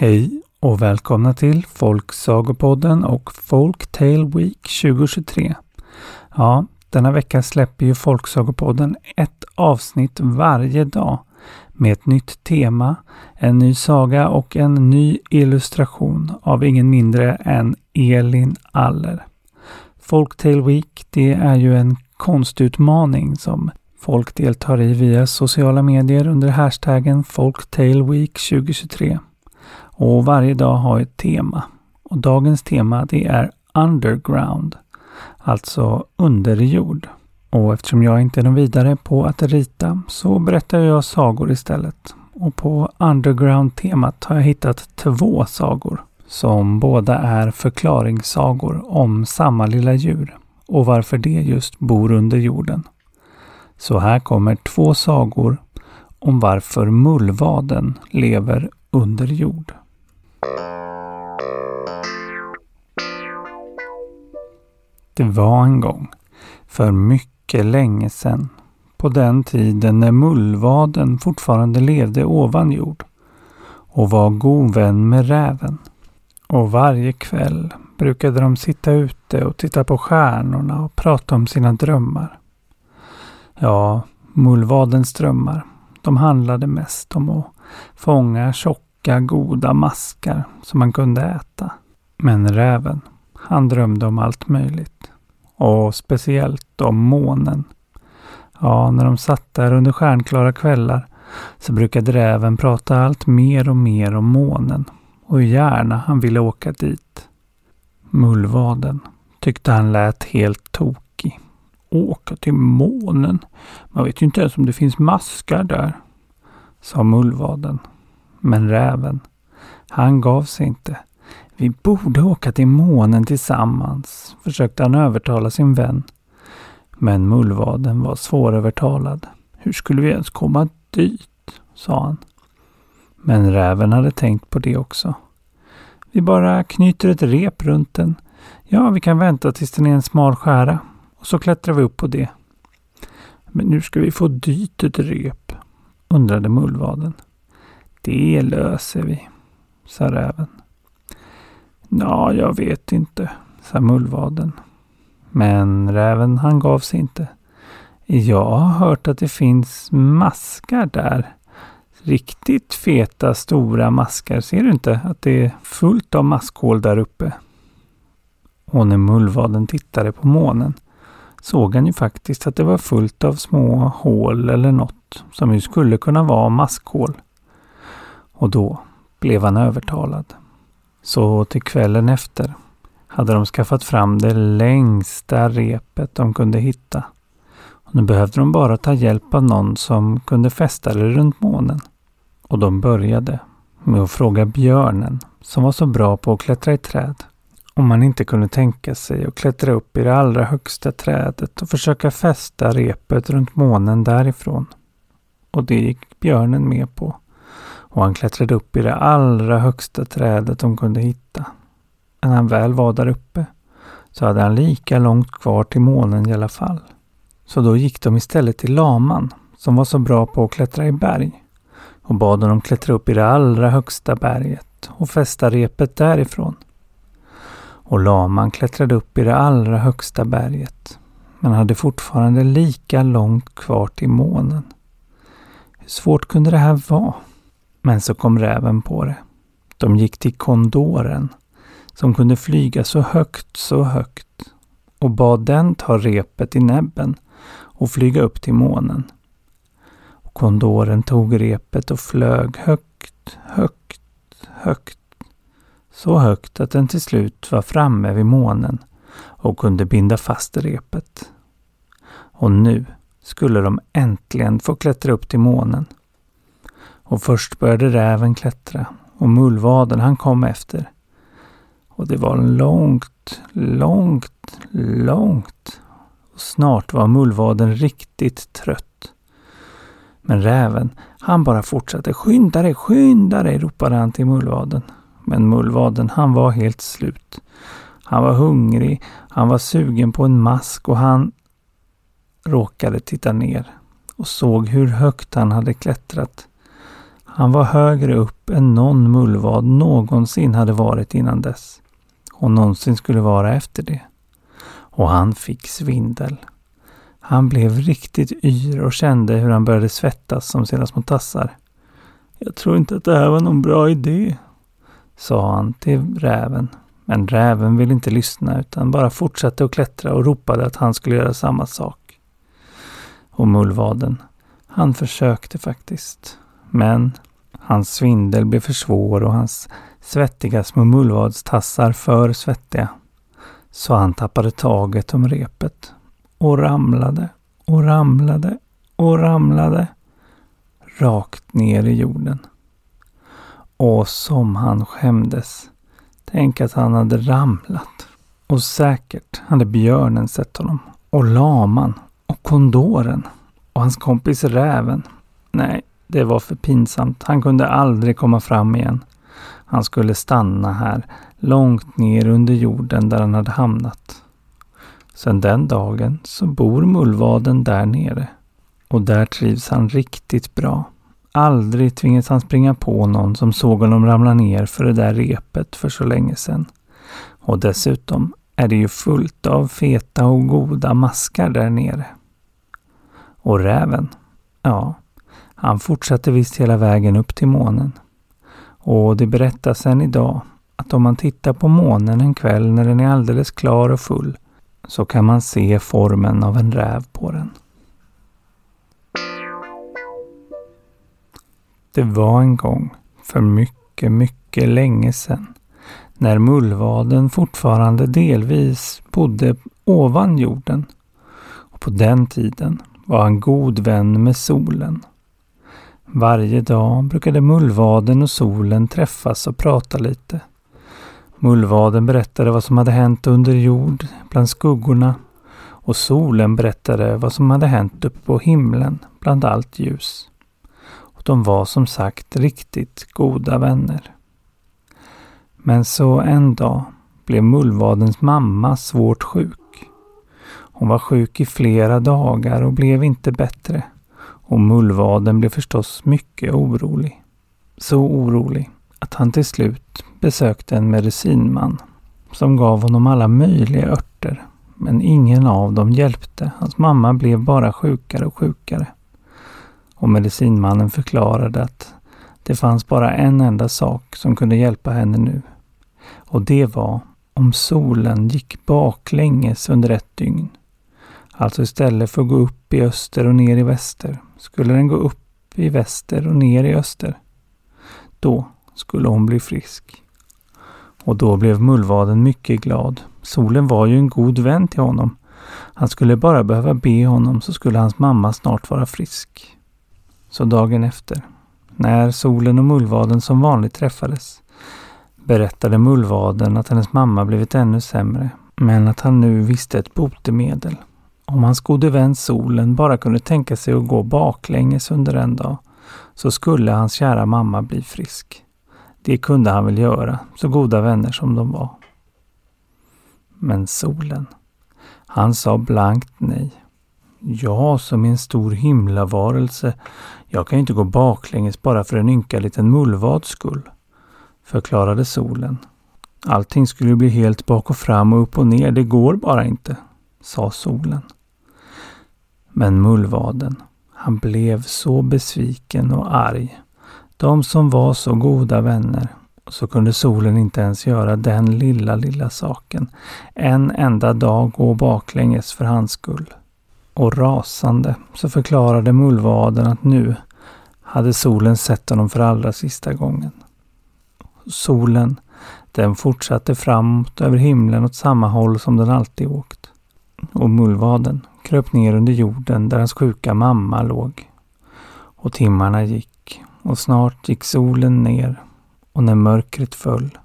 Hej och välkomna till Folksagopodden och Folktale Week 2023. Ja, denna vecka släpper ju Folksagopodden ett avsnitt varje dag med ett nytt tema, en ny saga och en ny illustration av ingen mindre än Elin Aller. Folktale Week, det är ju en konstutmaning som folk deltar i via sociala medier under hashtaggen Folktale Week 2023. Och varje dag har ett tema. Och dagens tema det är Underground. Alltså underjord. Och eftersom jag inte är någon vidare på att rita så berättar jag sagor istället. Och på Underground-temat har jag hittat två sagor. Som båda är förklaringssagor om samma lilla djur. Och varför det just bor under jorden. Så här kommer två sagor om varför mullvaden lever under jord. Det var en gång, för mycket länge sedan, på den tiden när mullvaden fortfarande levde ovan jord och var god vän med räven. Och varje kväll brukade de sitta ute och titta på stjärnorna och prata om sina drömmar. Ja, mullvadens drömmar, de handlade mest om att fånga tjocka, goda maskar som man kunde äta. Men räven, han drömde om allt möjligt. Och speciellt om månen. Ja, när de satt där under stjärnklara kvällar så brukade räven prata allt mer och mer om månen och hur gärna han ville åka dit. Mullvaden tyckte han lät helt tokig. Åka till månen? Man vet ju inte ens om det finns maskar där, sa mullvaden. Men räven, han gav sig inte. Vi borde åka till månen tillsammans, försökte han övertala sin vän. Men mullvaden var svårövertalad. Hur skulle vi ens komma dit? sa han. Men räven hade tänkt på det också. Vi bara knyter ett rep runt den. Ja, vi kan vänta tills den är en smal skära och så klättrar vi upp på det. Men nu ska vi få dit ett rep? undrade mullvaden. Det löser vi, sa räven. Ja, jag vet inte, sa mullvaden. Men räven han gav sig inte. Jag har hört att det finns maskar där. Riktigt feta stora maskar. Ser du inte att det är fullt av maskhål där uppe? Och när mullvaden tittade på månen såg han ju faktiskt att det var fullt av små hål eller något som ju skulle kunna vara maskhål. Och då blev han övertalad. Så till kvällen efter hade de skaffat fram det längsta repet de kunde hitta. Och nu behövde de bara ta hjälp av någon som kunde fästa det runt månen. Och de började med att fråga björnen som var så bra på att klättra i träd om man inte kunde tänka sig att klättra upp i det allra högsta trädet och försöka fästa repet runt månen därifrån. Och det gick björnen med på. Och han klättrade upp i det allra högsta trädet de kunde hitta. När han väl var där uppe så hade han lika långt kvar till månen i alla fall. Så då gick de istället till laman som var så bra på att klättra i berg och bad honom klättra upp i det allra högsta berget och fästa repet därifrån. Och laman klättrade upp i det allra högsta berget men hade fortfarande lika långt kvar till månen. Hur svårt kunde det här vara? Men så kom räven på det. De gick till kondoren som kunde flyga så högt, så högt och bad den ta repet i näbben och flyga upp till månen. Och kondoren tog repet och flög högt, högt, högt. Så högt att den till slut var framme vid månen och kunde binda fast repet. Och nu skulle de äntligen få klättra upp till månen. Och först började räven klättra och mullvaden han kom efter. Och det var långt, långt, långt. Och snart var mullvaden riktigt trött. Men räven, han bara fortsatte. Skynda dig, skynda dig, ropade han till mullvaden. Men mullvaden, han var helt slut. Han var hungrig, han var sugen på en mask och han råkade titta ner och såg hur högt han hade klättrat. Han var högre upp än någon mullvad någonsin hade varit innan dess. Och någonsin skulle vara efter det. Och han fick svindel. Han blev riktigt yr och kände hur han började svettas som sina små tassar. Jag tror inte att det här var någon bra idé, sa han till räven. Men räven ville inte lyssna utan bara fortsatte att klättra och ropade att han skulle göra samma sak. Och mullvaden, han försökte faktiskt. Men hans svindel blev för svår och hans svettiga små mullvadstassar för svettiga. Så han tappade taget om repet och ramlade och ramlade och ramlade rakt ner i jorden. Och som han skämdes. Tänk att han hade ramlat. Och säkert hade björnen sett honom. Och laman. Och kondoren. Och hans kompis räven. Nej, det var för pinsamt. Han kunde aldrig komma fram igen. Han skulle stanna här, långt ner under jorden där han hade hamnat. Sedan den dagen så bor mullvaden där nere. Och där trivs han riktigt bra. Aldrig tvingas han springa på någon som såg honom ramla ner för det där repet för så länge sedan. Och dessutom är det ju fullt av feta och goda maskar där nere. Och räven, ja, han fortsatte visst hela vägen upp till månen. Och det berättas än idag att om man tittar på månen en kväll när den är alldeles klar och full så kan man se formen av en räv på den. Det var en gång, för mycket, mycket länge sedan, när mullvaden fortfarande delvis bodde ovan jorden. Och på den tiden var han god vän med solen. Varje dag brukade mullvaden och solen träffas och prata lite. Mullvaden berättade vad som hade hänt under jord, bland skuggorna och solen berättade vad som hade hänt uppe på himlen, bland allt ljus. Och de var som sagt riktigt goda vänner. Men så en dag blev mullvadens mamma svårt sjuk. Hon var sjuk i flera dagar och blev inte bättre. Och mullvaden blev förstås mycket orolig. Så orolig att han till slut besökte en medicinman som gav honom alla möjliga örter. Men ingen av dem hjälpte. Hans mamma blev bara sjukare och sjukare. Och medicinmannen förklarade att det fanns bara en enda sak som kunde hjälpa henne nu. Och det var om solen gick baklänges under ett dygn. Alltså istället för att gå upp i öster och ner i väster skulle den gå upp i väster och ner i öster. Då skulle hon bli frisk. Och då blev mullvaden mycket glad. Solen var ju en god vän till honom. Han skulle bara behöva be honom så skulle hans mamma snart vara frisk. Så dagen efter, när solen och mullvaden som vanligt träffades, berättade mullvaden att hennes mamma blivit ännu sämre, men att han nu visste ett botemedel. Om hans gode vän solen bara kunde tänka sig att gå baklänges under en dag, så skulle hans kära mamma bli frisk. Det kunde han väl göra, så goda vänner som de var. Men solen, han sa blankt nej. Jag som är en stor himlavarelse, jag kan inte gå baklänges bara för en ynka liten mullvads skull, förklarade solen. Allting skulle bli helt bak och fram och upp och ner, det går bara inte, sa solen. Men mullvaden, han blev så besviken och arg de som var så goda vänner. Och så kunde solen inte ens göra den lilla, lilla saken. En enda dag gå baklänges för hans skull. Och rasande så förklarade mullvaden att nu hade solen sett honom för allra sista gången. Solen, den fortsatte framåt över himlen åt samma håll som den alltid åkt. Och mullvaden kröp ner under jorden där hans sjuka mamma låg. Och timmarna gick och snart gick solen ner och när mörkret föll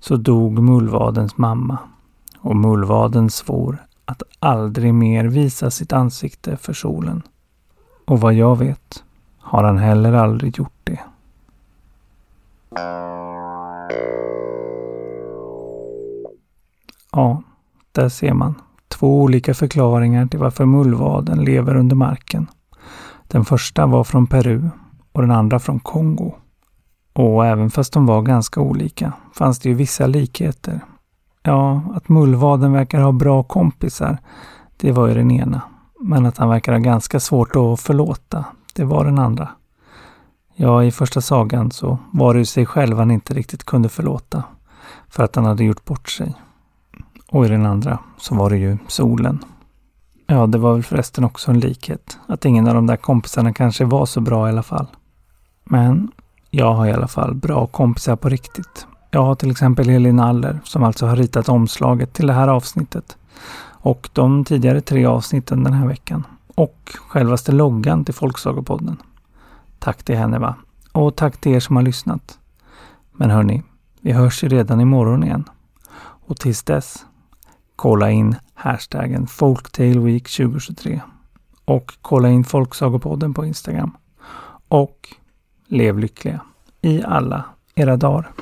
så dog mullvadens mamma och mullvaden svor att aldrig mer visa sitt ansikte för solen. Och vad jag vet har han heller aldrig gjort det. Ja, där ser man. Två olika förklaringar till varför mullvaden lever under marken. Den första var från Peru och den andra från Kongo. Och även fast de var ganska olika fanns det ju vissa likheter. Ja, att mullvaden verkar ha bra kompisar, det var ju den ena. Men att han verkar ha ganska svårt att förlåta, det var den andra. Ja, i första sagan så var det ju sig själv han inte riktigt kunde förlåta. För att han hade gjort bort sig. Och i den andra så var det ju solen. Ja, det var väl förresten också en likhet. Att ingen av de där kompisarna kanske var så bra i alla fall. Men jag har i alla fall bra kompisar på riktigt. Jag har till exempel Elin Aller som alltså har ritat omslaget till det här avsnittet. Och de tidigare tre avsnitten den här veckan. Och självaste loggan till Folksagopodden. Tack till henne va. Och tack till er som har lyssnat. Men hörni, vi hörs ju redan imorgon igen. Och tills dess, kolla in hashtaggen Folktaleweek 2023. Och kolla in Folksagopodden på Instagram. Och lev lyckliga i alla era dagar.